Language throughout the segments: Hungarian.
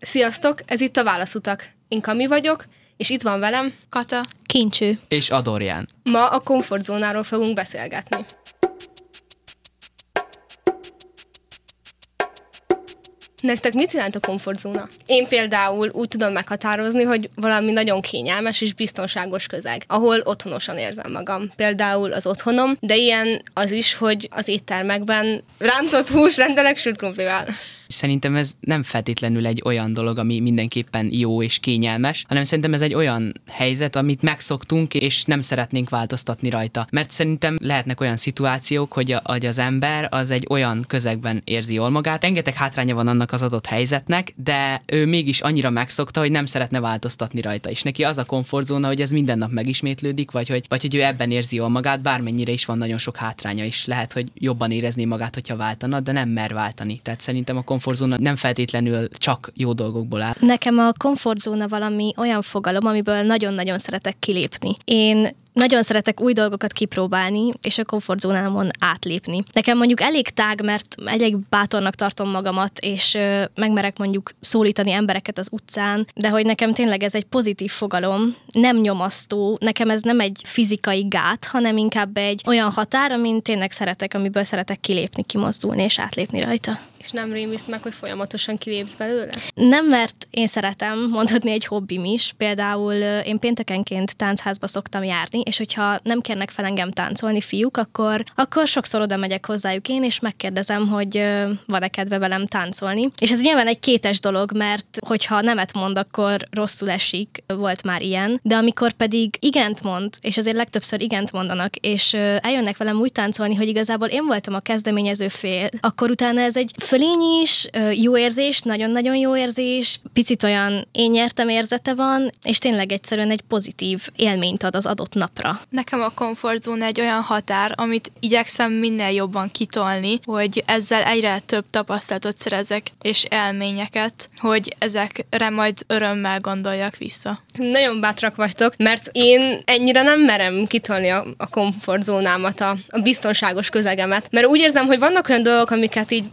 Sziasztok, ez itt a Válaszutak. Én Kami vagyok, és itt van velem Kata. Kincső. És Adorján. Ma a komfortzónáról fogunk beszélgetni. Nektek mit jelent a komfortzóna? Én például úgy tudom meghatározni, hogy valami nagyon kényelmes és biztonságos közeg, ahol otthonosan érzem magam. Például az otthonom, de ilyen az is, hogy az éttermekben rántott hús rendelek sült krumplival. Szerintem ez nem feltétlenül egy olyan dolog, ami mindenképpen jó és kényelmes, hanem szerintem ez egy olyan helyzet, amit megszoktunk, és nem szeretnénk változtatni rajta. Mert szerintem lehetnek olyan szituációk, hogy, a, hogy az ember az egy olyan közegben érzi jól magát. Rengeteg hátránya van annak az adott helyzetnek, de ő mégis annyira megszokta, hogy nem szeretne változtatni rajta. És neki az a komfortzóna, hogy ez minden nap megismétlődik, vagy hogy, vagy hogy ő ebben érzi jól magát, bármennyire is van nagyon sok hátránya, is lehet, hogy jobban érezni magát, hogyha váltana, de nem mer váltani. Tehát szerintem a komfortzóna nem feltétlenül csak jó dolgokból áll. Nekem a komfortzóna valami olyan fogalom, amiből nagyon-nagyon szeretek kilépni. Én nagyon szeretek új dolgokat kipróbálni, és a komfortzónámon átlépni. Nekem mondjuk elég tág, mert elég bátornak tartom magamat, és ö, megmerek mondjuk szólítani embereket az utcán, de hogy nekem tényleg ez egy pozitív fogalom, nem nyomasztó, nekem ez nem egy fizikai gát, hanem inkább egy olyan határ, amin tényleg szeretek, amiből szeretek kilépni, kimozdulni és átlépni rajta. És nem rémiszt meg, hogy folyamatosan kilépsz belőle? Nem, mert én szeretem, mondhatni egy hobbim is. Például én péntekenként táncházba szoktam járni, és hogyha nem kérnek fel engem táncolni fiúk, akkor, akkor sokszor oda megyek hozzájuk én, és megkérdezem, hogy van-e kedve velem táncolni. És ez nyilván egy kétes dolog, mert hogyha nemet mond, akkor rosszul esik, volt már ilyen, de amikor pedig igent mond, és azért legtöbbször igent mondanak, és eljönnek velem úgy táncolni, hogy igazából én voltam a kezdeményező fél, akkor utána ez egy fölény is, jó érzés, nagyon-nagyon jó érzés, picit olyan én nyertem érzete van, és tényleg egyszerűen egy pozitív élményt ad az adott napra. Nekem a komfortzóna egy olyan határ, amit igyekszem minél jobban kitolni, hogy ezzel egyre több tapasztalatot szerezek, és élményeket, hogy ezekre majd örömmel gondoljak vissza. Nagyon bátrak vagytok, mert én ennyire nem merem kitolni a, a komfortzónámat, a, a biztonságos közegemet, mert úgy érzem, hogy vannak olyan dolgok, amiket így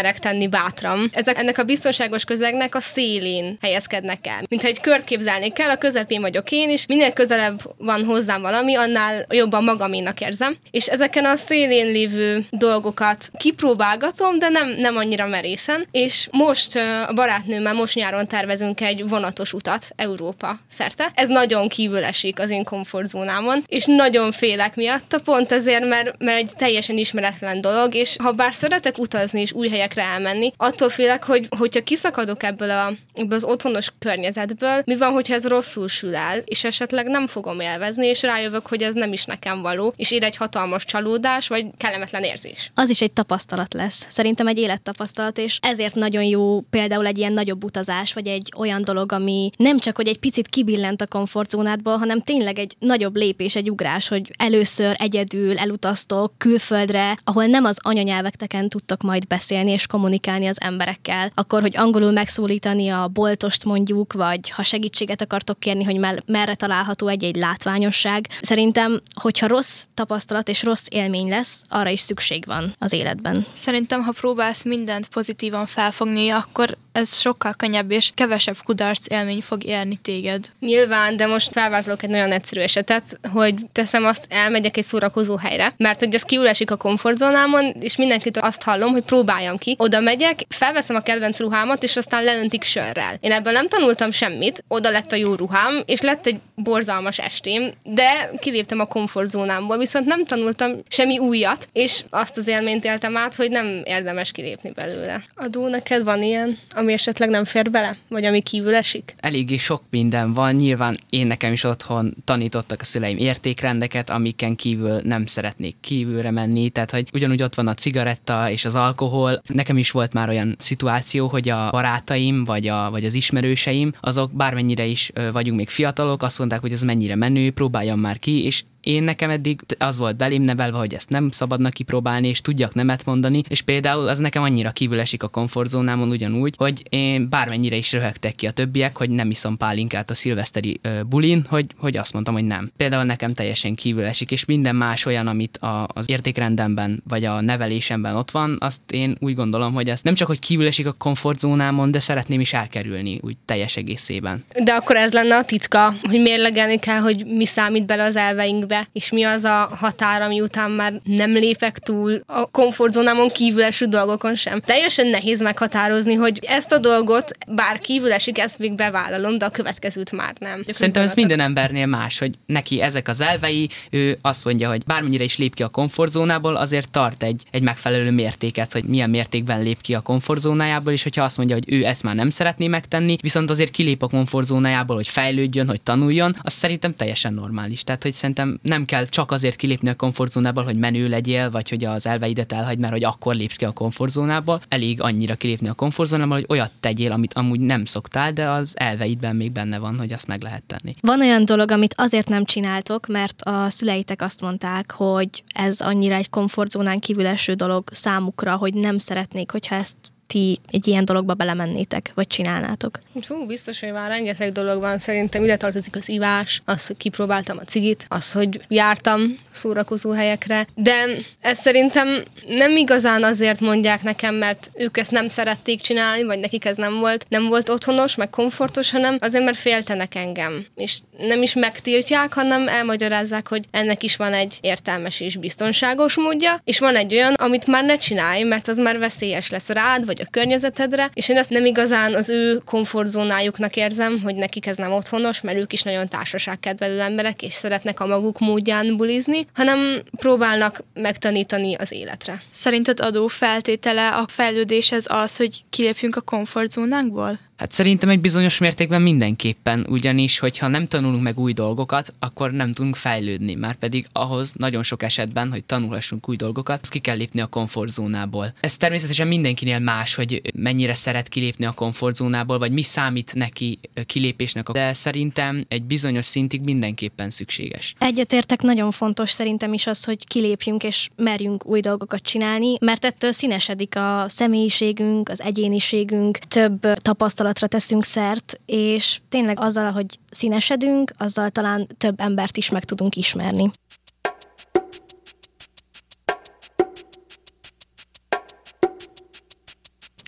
megmerek tenni bátran. Ezek ennek a biztonságos közegnek a szélén helyezkednek el. Mintha egy kört képzelnék el, a közepén vagyok én is, minél közelebb van hozzám valami, annál jobban magaménak érzem. És ezeken a szélén lévő dolgokat kipróbálgatom, de nem, nem annyira merészen. És most a barátnőmmel most nyáron tervezünk egy vonatos utat Európa szerte. Ez nagyon kívül esik az én komfortzónámon, és nagyon félek miatta, pont ezért, mert, mert egy teljesen ismeretlen dolog, és ha bár szeretek utazni és új helyekre elmenni, attól félek, hogy hogyha kiszakadok ebből, a, ebből az otthonos környezetből, mi van, hogyha ez rosszul sül el, és esetleg nem fogom élvezni, és rájövök, hogy ez nem is nekem való, és ér egy hatalmas csalódás, vagy kellemetlen érzés. Az is egy tapasztalat lesz. Szerintem egy élettapasztalat, és ezért nagyon jó például egy ilyen nagyobb utazás, vagy egy olyan dolog, ami nem csak, hogy egy picit kibillent a komfortzónádból, hanem tényleg egy nagyobb lépés, egy ugrás, hogy először egyedül elutaztok külföldre, ahol nem az anyanyelvekteken tudtok majd beszélni kommunikálni az emberekkel, akkor, hogy angolul megszólítani a boltost mondjuk, vagy ha segítséget akartok kérni, hogy merre található egy-egy látványosság. Szerintem, hogyha rossz tapasztalat és rossz élmény lesz, arra is szükség van az életben. Szerintem, ha próbálsz mindent pozitívan felfogni, akkor ez sokkal könnyebb és kevesebb kudarc élmény fog érni téged. Nyilván, de most felvázolok egy nagyon egyszerű esetet, hogy teszem azt, elmegyek egy szórakozó helyre, mert hogy az kiülesik a komfortzónámon, és mindenkitől azt hallom, hogy próbáljam ki. Oda megyek, felveszem a kedvenc ruhámat, és aztán leöntik sörrel. Én ebből nem tanultam semmit, oda lett a jó ruhám, és lett egy borzalmas estém, de kiléptem a komfortzónámból, viszont nem tanultam semmi újat, és azt az élményt éltem át, hogy nem érdemes kilépni belőle. Adó, neked van ilyen, ami esetleg nem fér bele, vagy ami kívül esik? Eléggé sok minden van. Nyilván én nekem is otthon tanítottak a szüleim értékrendeket, amiken kívül nem szeretnék kívülre menni, tehát hogy ugyanúgy ott van a cigaretta és az alkohol. Nekem is volt már olyan szituáció, hogy a barátaim vagy, a, vagy az ismerőseim, azok bármennyire is vagyunk még fiatalok, azt mondták, hogy ez mennyire menő, próbáljam már ki, és én nekem eddig az volt belém nevelve, hogy ezt nem szabadna kipróbálni, és tudjak nemet mondani, és például az nekem annyira kívül esik a komfortzónámon ugyanúgy, hogy én bármennyire is röhögtek ki a többiek, hogy nem iszom pálinkát a szilveszteri ö, bulin, hogy, hogy azt mondtam, hogy nem. Például nekem teljesen kívül esik, és minden más olyan, amit a, az értékrendemben vagy a nevelésemben ott van, azt én úgy gondolom, hogy ez nem csak, hogy kívül esik a komfortzónámon, de szeretném is elkerülni úgy teljes egészében. De akkor ez lenne a titka, hogy mérlegelni kell, hogy mi számít bele az elveinkbe, és mi az a határ, ami után már nem lépek túl a komfortzónámon kívül eső dolgokon sem. Teljesen nehéz meghatározni, hogy ezt a dolgot, bár kívül esik, ezt még bevállalom, de a következőt már nem. Szerintem ez minden embernél más, hogy neki ezek az elvei, ő azt mondja, hogy bármennyire is lép ki a komfortzónából, azért tart egy, egy megfelelő mértéket, hogy milyen mértékben lép ki a komfortzónájából, és hogyha azt mondja, hogy ő ezt már nem szeretné megtenni, viszont azért kilép a komfortzónájából, hogy fejlődjön, hogy tanuljon, az szerintem teljesen normális. Tehát, hogy szerintem nem kell csak azért kilépni a komfortzónából, hogy menő legyél, vagy hogy az elveidet elhagy, mert hogy akkor lépsz ki a komfortzónából. Elég annyira kilépni a komfortzónából, hogy olyat tegyél, amit amúgy nem szoktál, de az elveidben még benne van, hogy azt meg lehet tenni. Van olyan dolog, amit azért nem csináltok, mert a szüleitek azt mondták, hogy ez annyira egy komfortzónán kívül eső dolog számukra, hogy nem szeretnék, hogyha ezt ti egy ilyen dologba belemennétek, vagy csinálnátok? Fú, biztos, hogy már rengeteg dolog van. Szerintem ide tartozik az ivás, az, hogy kipróbáltam a cigit, az, hogy jártam szórakozó helyekre, de ez szerintem nem igazán azért mondják nekem, mert ők ezt nem szerették csinálni, vagy nekik ez nem volt, nem volt otthonos, meg komfortos, hanem azért, mert féltenek engem. És nem is megtiltják, hanem elmagyarázzák, hogy ennek is van egy értelmes és biztonságos módja, és van egy olyan, amit már ne csinálj, mert az már veszélyes lesz rád, vagy a környezetedre, és én ezt nem igazán az ő komfortzónájuknak érzem, hogy nekik ez nem otthonos, mert ők is nagyon társaságkedvelő emberek, és szeretnek a maguk módján bulizni, hanem próbálnak megtanítani az életre. Szerinted adó feltétele a fejlődéshez az, hogy kilépjünk a komfortzónánkból? Hát szerintem egy bizonyos mértékben mindenképpen, ugyanis, hogyha nem tanulunk meg új dolgokat, akkor nem tudunk fejlődni, már pedig ahhoz nagyon sok esetben, hogy tanulhassunk új dolgokat, ki kell lépni a komfortzónából. Ez természetesen mindenkinél más, hogy mennyire szeret kilépni a komfortzónából, vagy mi számít neki kilépésnek, de szerintem egy bizonyos szintig mindenképpen szükséges. Egyetértek, nagyon fontos szerintem is az, hogy kilépjünk és merjünk új dolgokat csinálni, mert ettől színesedik a személyiségünk, az egyéniségünk, több tapasztalat tapasztalatra teszünk szert, és tényleg azzal, hogy színesedünk, azzal talán több embert is meg tudunk ismerni.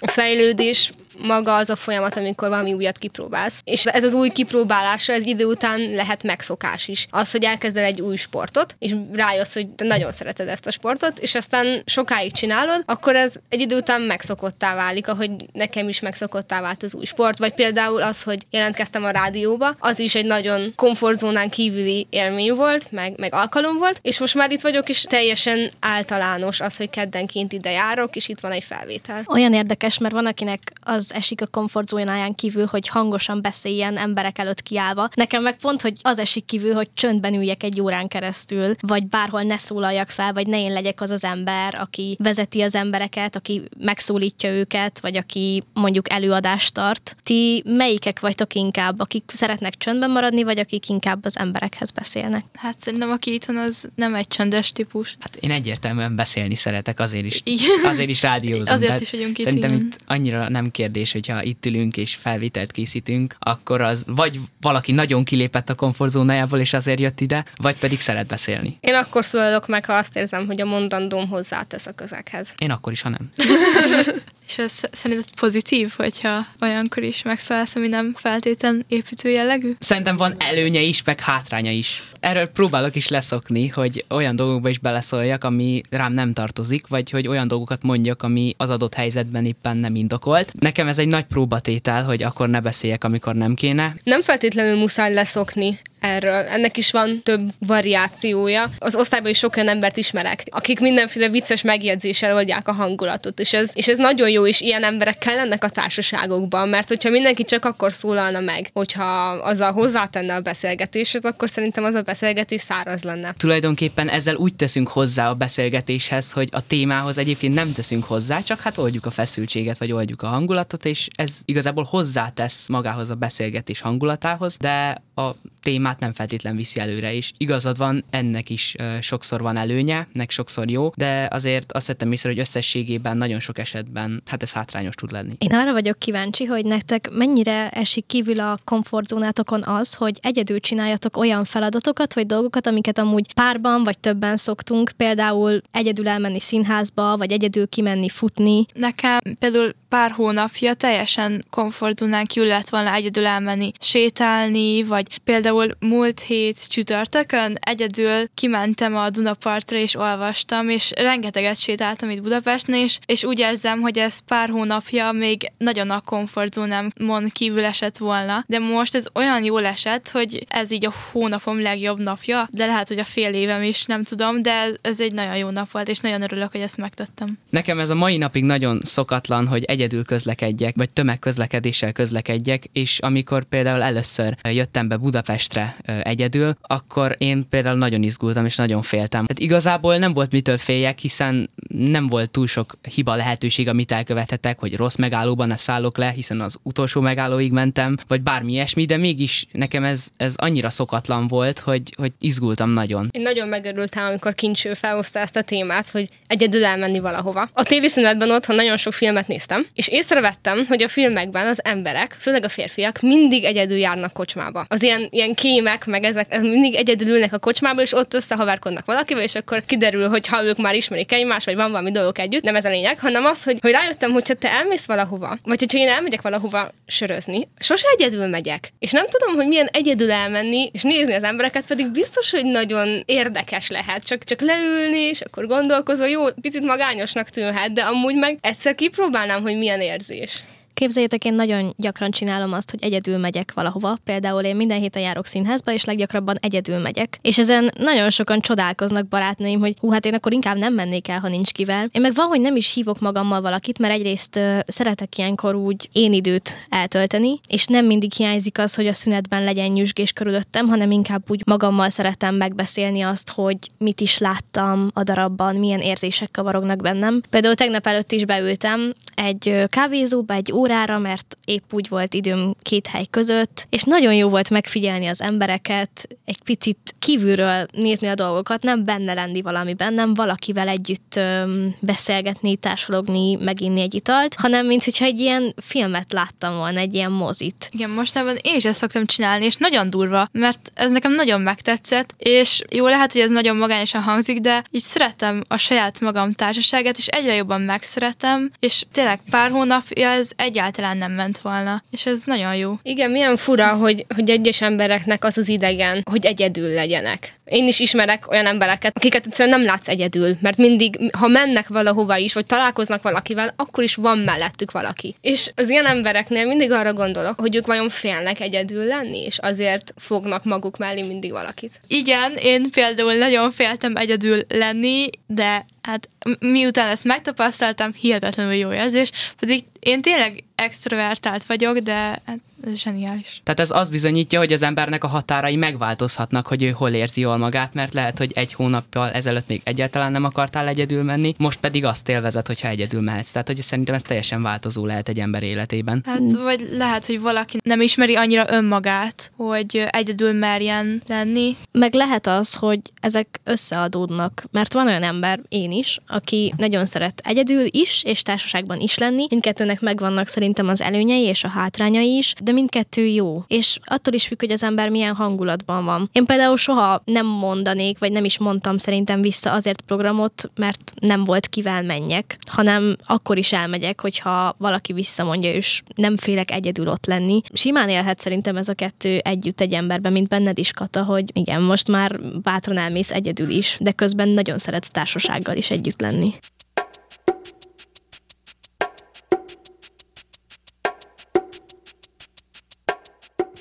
A fejlődés maga az a folyamat, amikor valami újat kipróbálsz. És ez az új kipróbálása, ez idő után lehet megszokás is. Az, hogy elkezdel egy új sportot, és rájössz, hogy te nagyon szereted ezt a sportot, és aztán sokáig csinálod, akkor ez egy idő után megszokottá válik, ahogy nekem is megszokottá vált az új sport. Vagy például az, hogy jelentkeztem a rádióba, az is egy nagyon komfortzónán kívüli élmény volt, meg, meg alkalom volt, és most már itt vagyok, és teljesen általános az, hogy keddenként ide járok, és itt van egy felvétel. Olyan érdekes, mert van, akinek az az esik a komfortzónáján kívül, hogy hangosan beszéljen emberek előtt kiállva. Nekem meg pont, hogy az esik kívül, hogy csöndben üljek egy órán keresztül, vagy bárhol ne szólaljak fel, vagy ne én legyek az az ember, aki vezeti az embereket, aki megszólítja őket, vagy aki mondjuk előadást tart. Ti melyikek vagytok inkább, akik szeretnek csöndben maradni, vagy akik inkább az emberekhez beszélnek? Hát szerintem aki itthon az nem egy csöndes típus. Hát én egyértelműen beszélni szeretek, azért is, Igen. azért is rádiózom. Azért Tehát is vagyunk itt. Szerintem igen. itt annyira nem kérdés kérdés, hogyha itt ülünk és felvételt készítünk, akkor az vagy valaki nagyon kilépett a komfortzónájából, és azért jött ide, vagy pedig szeret beszélni. Én akkor szólalok meg, ha azt érzem, hogy a mondandóm hozzátesz a közeghez. Én akkor is, ha nem. És ez szerinted pozitív, hogyha olyankor is megszólálsz, ami nem feltétlen építő jellegű? Szerintem van előnye is, meg hátránya is. Erről próbálok is leszokni, hogy olyan dolgokba is beleszóljak, ami rám nem tartozik, vagy hogy olyan dolgokat mondjak, ami az adott helyzetben éppen nem indokolt. Nekem ez egy nagy próbatétel, hogy akkor ne beszéljek, amikor nem kéne. Nem feltétlenül muszáj leszokni erről. Ennek is van több variációja. Az osztályban is sok olyan embert ismerek, akik mindenféle vicces megjegyzéssel oldják a hangulatot, és ez, és ez nagyon jó, és ilyen emberek kellenek a társaságokban, mert hogyha mindenki csak akkor szólalna meg, hogyha azzal hozzátenne a beszélgetéshez, akkor szerintem az a beszélgetés száraz lenne. Tulajdonképpen ezzel úgy teszünk hozzá a beszélgetéshez, hogy a témához egyébként nem teszünk hozzá, csak hát oldjuk a feszültséget, vagy oldjuk a hangulatot, és ez igazából hozzátesz magához a beszélgetés hangulatához, de a témát nem feltétlen viszi előre, és igazad van, ennek is sokszor van előnye, nek sokszor jó, de azért azt vettem észre, hogy összességében nagyon sok esetben hát ez hátrányos tud lenni. Én arra vagyok kíváncsi, hogy nektek mennyire esik kívül a komfortzónátokon az, hogy egyedül csináljatok olyan feladatokat vagy dolgokat, amiket amúgy párban vagy többen szoktunk, például egyedül elmenni színházba, vagy egyedül kimenni futni. Nekem például pár hónapja teljesen komfortzónán kívül lett volna egyedül elmenni sétálni, vagy például múlt hét csütörtökön egyedül kimentem a Dunapartra és olvastam, és rengeteget sétáltam itt Budapesten, és, és úgy érzem, hogy ez pár hónapja még nagyon a komfortzónámon kívül esett volna, de most ez olyan jól esett, hogy ez így a hónapom legjobb napja, de lehet, hogy a fél évem is, nem tudom, de ez egy nagyon jó nap volt, és nagyon örülök, hogy ezt megtettem. Nekem ez a mai napig nagyon szokatlan, hogy egyedül közlekedjek, vagy tömegközlekedéssel közlekedjek, és amikor például először jöttem be Budapestre egyedül, akkor én például nagyon izgultam, és nagyon féltem. Hát igazából nem volt mitől féljek, hiszen nem volt túl sok hiba lehetőség, amit elkövethetek, hogy rossz megállóban ne szállok le, hiszen az utolsó megállóig mentem, vagy bármi ilyesmi, de mégis nekem ez, ez annyira szokatlan volt, hogy, hogy izgultam nagyon. Én nagyon megörültem, amikor Kincső felhozta ezt a témát, hogy egyedül elmenni valahova. A téli szünetben otthon nagyon sok filmet néztem, és észrevettem, hogy a filmekben az emberek, főleg a férfiak, mindig egyedül járnak kocsmába. Az ilyen, ilyen kémek, meg ezek mindig egyedül ülnek a kocsmába, és ott összehaverkodnak valakivel, és akkor kiderül, hogy ha ők már ismerik egymást, vagy van valami dolgok együtt, nem ez a lényeg, hanem az, hogy, hogy rájöttem, hogy ha te elmész valahova, vagy hogyha én elmegyek valahova sörözni, sose egyedül megyek. És nem tudom, hogy milyen egyedül elmenni, és nézni az embereket, pedig biztos, hogy nagyon érdekes lehet. Csak, csak leülni, és akkor gondolkozol, jó, picit magányosnak tűnhet, de amúgy meg egyszer kipróbálnám, hogy milyen érzés. Képzeljétek, én nagyon gyakran csinálom azt, hogy egyedül megyek valahova. Például én minden héten járok színházba, és leggyakrabban egyedül megyek. És ezen nagyon sokan csodálkoznak barátnőim, hogy hú, hát én akkor inkább nem mennék el, ha nincs kivel. Én meg van, hogy nem is hívok magammal valakit, mert egyrészt uh, szeretek ilyenkor úgy én időt eltölteni, és nem mindig hiányzik az, hogy a szünetben legyen nyüzsgés körülöttem, hanem inkább úgy magammal szeretem megbeszélni azt, hogy mit is láttam a darabban, milyen érzések kavarognak bennem. Például tegnap előtt is beültem egy kávézóba, egy órára, mert épp úgy volt időm két hely között, és nagyon jó volt megfigyelni az embereket, egy picit kívülről nézni a dolgokat, nem benne lenni valami bennem, valakivel együtt öm, beszélgetni, társalogni, meginni egy italt, hanem mint hogyha egy ilyen filmet láttam volna, egy ilyen mozit. Igen, mostában én is ezt szoktam csinálni, és nagyon durva, mert ez nekem nagyon megtetszett, és jó lehet, hogy ez nagyon magányosan hangzik, de így szeretem a saját magam társaságát, és egyre jobban megszeretem, és tényleg pár hónapja ez egyáltalán nem ment volna, és ez nagyon jó. Igen, milyen fura, hogy, hogy egyes embereknek az az idegen, hogy egyedül legyenek. Én is ismerek olyan embereket, akiket egyszerűen nem látsz egyedül, mert mindig, ha mennek valahova is, vagy találkoznak valakivel, akkor is van mellettük valaki. És az ilyen embereknél mindig arra gondolok, hogy ők vajon félnek egyedül lenni, és azért fognak maguk mellé mindig valakit. Igen, én például nagyon féltem egyedül lenni, de hát miután ezt megtapasztaltam, hihetetlenül jó érzés, pedig én tényleg extrovertált vagyok, de hát ez zseniális. Tehát ez az bizonyítja, hogy az embernek a határai megváltozhatnak, hogy ő hol érzi jól magát, mert lehet, hogy egy hónappal ezelőtt még egyáltalán nem akartál egyedül menni, most pedig azt élvezed, hogyha egyedül mehetsz. Tehát, hogy szerintem ez teljesen változó lehet egy ember életében. Hát, vagy lehet, hogy valaki nem ismeri annyira önmagát, hogy egyedül merjen lenni. Meg lehet az, hogy ezek összeadódnak, mert van olyan ember, én is, aki nagyon szeret egyedül is, és társaságban is lenni. Mindkettőnek megvannak szerintem az előnyei és a hátrányai is, de mindkettő jó. És attól is függ, hogy az ember milyen hangulatban van. Én például soha nem mondanék, vagy nem is mondtam szerintem vissza azért programot, mert nem volt kivel menjek, hanem akkor is elmegyek, hogyha valaki visszamondja, és nem félek egyedül ott lenni. Simán élhet szerintem ez a kettő együtt egy emberben, mint benned is, Kata, hogy igen, most már bátran elmész egyedül is, de közben nagyon szeretsz társasággal is együtt lenni.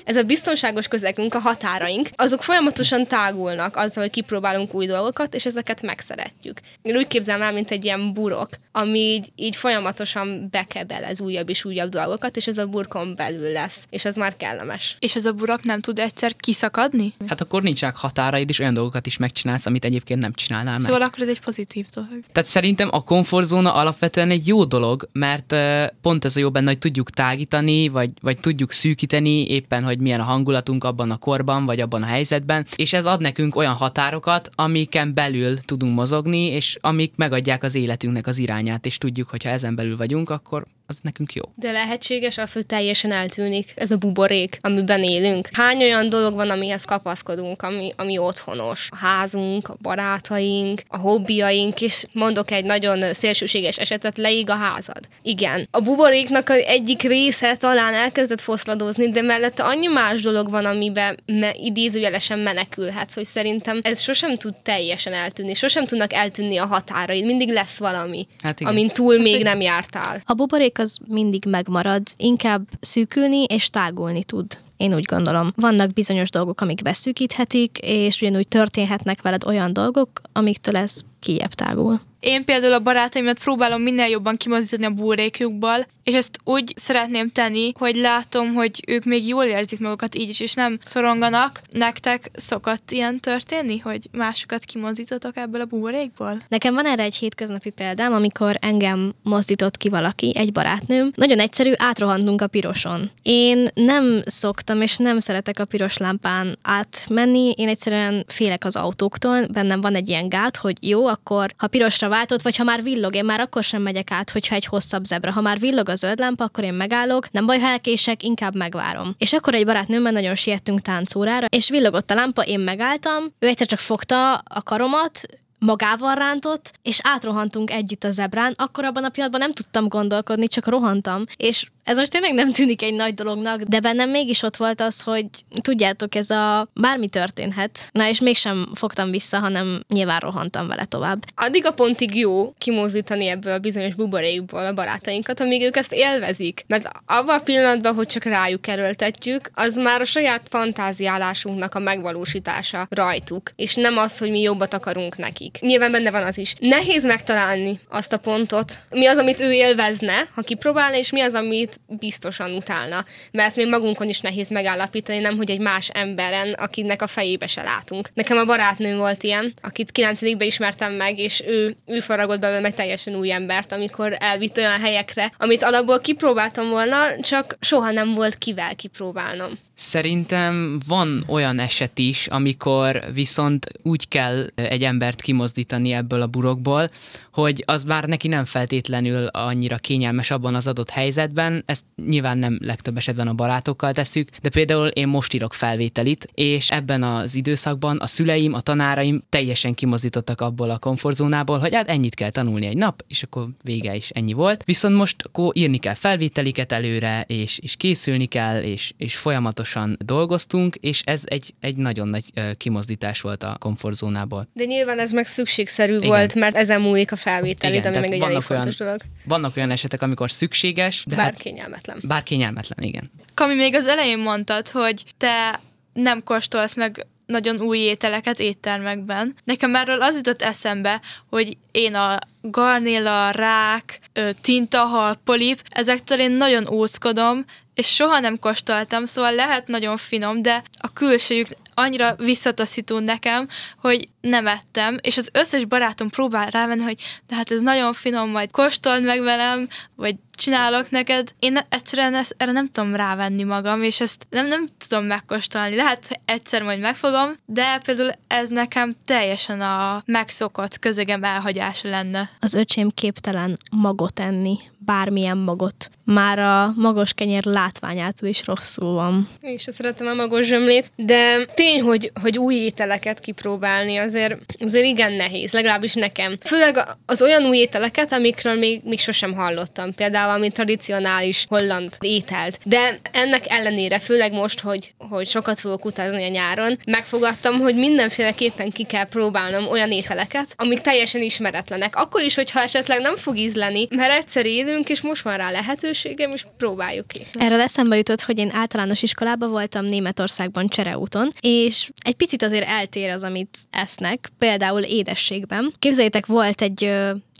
Ez a biztonságos közegünk, a határaink, azok folyamatosan tágulnak azzal, hogy kipróbálunk új dolgokat, és ezeket megszeretjük. Én úgy képzelem el, mint egy ilyen burok, ami így, így folyamatosan bekebelez újabb és újabb dolgokat, és ez a burkon belül lesz, és az már kellemes. És ez a burok nem tud egyszer kiszakadni? Hát akkor nincsenek határaid, és olyan dolgokat is megcsinálsz, amit egyébként nem csinálnál meg. Szóval akkor ez egy pozitív dolog. Tehát szerintem a komfortzóna alapvetően egy jó dolog, mert pont ez a jó benne, hogy tudjuk tágítani, vagy, vagy tudjuk szűkíteni éppen, hogy hogy milyen a hangulatunk abban a korban, vagy abban a helyzetben, és ez ad nekünk olyan határokat, amiken belül tudunk mozogni, és amik megadják az életünknek az irányát, és tudjuk, hogy ha ezen belül vagyunk, akkor az nekünk jó. De lehetséges az, hogy teljesen eltűnik ez a buborék, amiben élünk. Hány olyan dolog van, amihez kapaszkodunk, ami, ami otthonos? A házunk, a barátaink, a hobbiaink, és mondok egy nagyon szélsőséges esetet, leég a házad. Igen. A buboréknak egyik része talán elkezdett foszladozni, de mellette annyi más dolog van, amiben me- idézőjelesen menekülhetsz, hogy szerintem ez sosem tud teljesen eltűnni, sosem tudnak eltűnni a határai, mindig lesz valami, Hát igen. amin túl még nem jártál. A buborék az mindig megmarad, inkább szűkülni és tágulni tud. Én úgy gondolom. Vannak bizonyos dolgok, amik beszűkíthetik, és ugyanúgy történhetnek veled olyan dolgok, amiktől ez kijebb tágul. Én például a barátaimat próbálom minél jobban kimozdítani a buborékjukból, és ezt úgy szeretném tenni, hogy látom, hogy ők még jól érzik magukat így is, és nem szoronganak. Nektek szokott ilyen történni, hogy másokat kimozdítotok ebből a buborékból? Nekem van erre egy hétköznapi példám, amikor engem mozdított ki valaki, egy barátnőm. Nagyon egyszerű, átrohantunk a piroson. Én nem szoktam, és nem szeretek a piros lámpán átmenni, én egyszerűen félek az autóktól, bennem van egy ilyen gát, hogy jó, akkor ha pirosra váltott, vagy ha már villog, én már akkor sem megyek át, hogyha egy hosszabb zebra. Ha már villog a zöld lámpa, akkor én megállok, nem baj, ha elkések, inkább megvárom. És akkor egy barátnőmmel nagyon siettünk táncórára, és villogott a lámpa, én megálltam, ő egyszer csak fogta a karomat, magával rántott, és átrohantunk együtt a zebrán, akkor abban a pillanatban nem tudtam gondolkodni, csak rohantam, és ez most tényleg nem tűnik egy nagy dolognak, de bennem mégis ott volt az, hogy tudjátok, ez a bármi történhet. Na és mégsem fogtam vissza, hanem nyilván rohantam vele tovább. Addig a pontig jó kimozdítani ebből a bizonyos buborékból a barátainkat, amíg ők ezt élvezik. Mert abban a pillanatban, hogy csak rájuk erőltetjük, az már a saját fantáziálásunknak a megvalósítása rajtuk, és nem az, hogy mi jobbat akarunk nekik. Nyilván benne van az is. Nehéz megtalálni azt a pontot, mi az, amit ő élvezne, ha kipróbálna, és mi az, amit biztosan utálna. Mert ezt még magunkon is nehéz megállapítani, nem hogy egy más emberen, akinek a fejébe se látunk. Nekem a barátnőm volt ilyen, akit 9 ismertem meg, és ő, ő faragott belőle egy teljesen új embert, amikor elvitt olyan helyekre, amit alapból kipróbáltam volna, csak soha nem volt kivel kipróbálnom. Szerintem van olyan eset is, amikor viszont úgy kell egy embert kimozdítani ebből a burokból, hogy az már neki nem feltétlenül annyira kényelmes abban az adott helyzetben, ezt nyilván nem legtöbb esetben a barátokkal tesszük, de például én most írok felvételit, és ebben az időszakban a szüleim, a tanáraim teljesen kimozdítottak abból a komfortzónából, hogy hát ennyit kell tanulni egy nap, és akkor vége is ennyi volt. Viszont most akkor írni kell felvételiket előre, és, és készülni kell, és, és folyamatosan dolgoztunk, és ez egy, egy nagyon nagy kimozdítás volt a komfortzónából. De nyilván ez meg szükségszerű Igen. volt, mert ezen múlik a felvételid, ami meg egy elég fontos olyan, dolog. Vannak olyan esetek, amikor szükséges, de bár hát, kényelmetlen. Bár kényelmetlen, igen. Kami, még az elején mondtad, hogy te nem kóstolsz meg nagyon új ételeket éttermekben. Nekem erről az jutott eszembe, hogy én a garnéla, rák, tintahal, polip, ezektől én nagyon óckodom, és soha nem kóstoltam, szóval lehet nagyon finom, de a külsőjük annyira visszataszító nekem, hogy nem ettem, és az összes barátom próbál rávenni, hogy de hát ez nagyon finom, majd kóstold meg velem, vagy csinálok neked. Én egyszerűen ezt, erre nem tudom rávenni magam, és ezt nem, nem tudom megkóstolni. Lehet egyszer majd megfogom, de például ez nekem teljesen a megszokott közegem elhagyása lenne. Az öcsém képtelen magot enni, bármilyen magot. Már a magos kenyér látványától is rosszul van. Én is szeretem a magos zsömlét, de tény, hogy, hogy új ételeket kipróbálni azért, azért igen nehéz, legalábbis nekem. Főleg az olyan új ételeket, amikről még, még sosem hallottam. Például ami tradicionális holland ételt. De ennek ellenére, főleg most, hogy, hogy sokat fogok utazni a nyáron, megfogadtam, hogy mindenféleképpen ki kell próbálnom olyan ételeket, amik teljesen ismeretlenek. Akkor is, hogyha esetleg nem fog ízleni, mert egyszer élünk, és most van rá lehetőségem, és próbáljuk ki. Erről eszembe jutott, hogy én általános iskolában voltam Németországban csereúton, és egy picit azért eltér az, amit esznek, például édességben. Képzeljétek, volt egy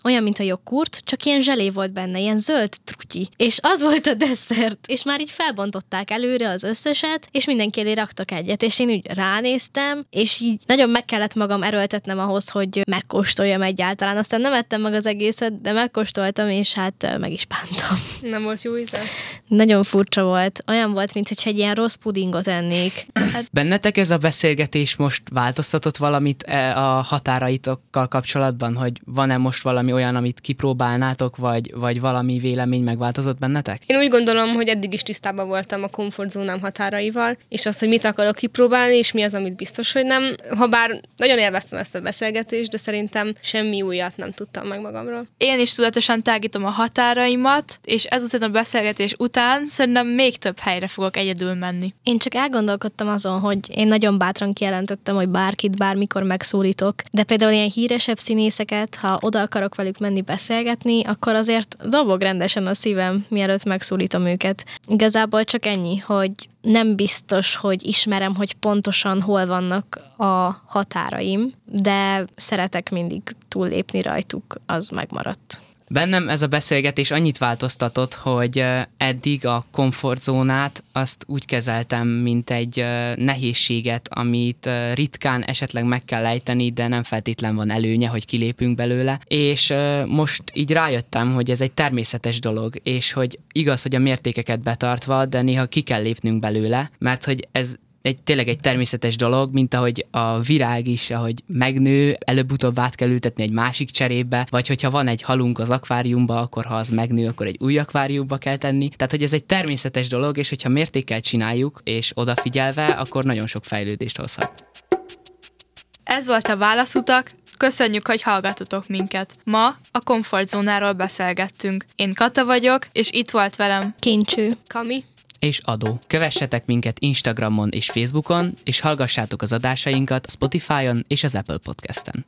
olyan, mint a joghurt, csak ilyen zselé volt benne, ilyen zöld trutyi. És az volt a desszert, és már így felbontották előre az összeset, és mindenki elé raktak egyet, és én úgy ránéztem, és így nagyon meg kellett magam erőltetnem ahhoz, hogy megkóstoljam egyáltalán. Aztán nem ettem meg az egészet, de megkóstoltam, és hát meg is bántam. Nem volt jó íze? Nagyon furcsa volt. Olyan volt, mintha egy ilyen rossz pudingot ennék. Hát... Bennetek ez a beszélgetés most változtatott valamit e, a határaitokkal kapcsolatban, hogy van-e most valami olyan, amit kipróbálnátok, vagy, vagy valami vélemény megváltozott bennetek? Én úgy gondolom, hogy eddig is tisztában voltam a komfortzónám határaival, és az, hogy mit akarok kipróbálni, és mi az, amit biztos, hogy nem. Habár nagyon élveztem ezt a beszélgetést, de szerintem semmi újat nem tudtam meg magamról. Én is tudatosan tágítom a határaimat, és ezután a beszélgetés után szerintem még több helyre fogok egyedül menni. Én csak elgondolkodtam azon, hogy én nagyon bátran kijelentettem, hogy bárkit bármikor megszólítok, de például ilyen híresebb színészeket, ha oda akarok velük menni beszélgetni, akkor azért dobog rendesen a szívem, mielőtt megszólítom őket. Igazából csak ennyi, hogy nem biztos, hogy ismerem, hogy pontosan hol vannak a határaim, de szeretek mindig túllépni rajtuk, az megmaradt. Bennem ez a beszélgetés annyit változtatott, hogy eddig a komfortzónát azt úgy kezeltem, mint egy nehézséget, amit ritkán esetleg meg kell ejteni, de nem feltétlen van előnye, hogy kilépünk belőle. És most így rájöttem, hogy ez egy természetes dolog, és hogy igaz, hogy a mértékeket betartva, de néha ki kell lépnünk belőle, mert hogy ez egy, tényleg egy természetes dolog, mint ahogy a virág is, ahogy megnő, előbb-utóbb át kell ültetni egy másik cserébe, vagy hogyha van egy halunk az akváriumba, akkor ha az megnő, akkor egy új akváriumba kell tenni. Tehát, hogy ez egy természetes dolog, és hogyha mértékkel csináljuk, és odafigyelve, akkor nagyon sok fejlődést hozhat. Ez volt a Válaszutak, Köszönjük, hogy hallgatotok minket. Ma a komfortzónáról beszélgettünk. Én Kata vagyok, és itt volt velem Kincső, Kami, és adó. Kövessetek minket Instagramon és Facebookon, és hallgassátok az adásainkat Spotify-on és az Apple Podcast-en.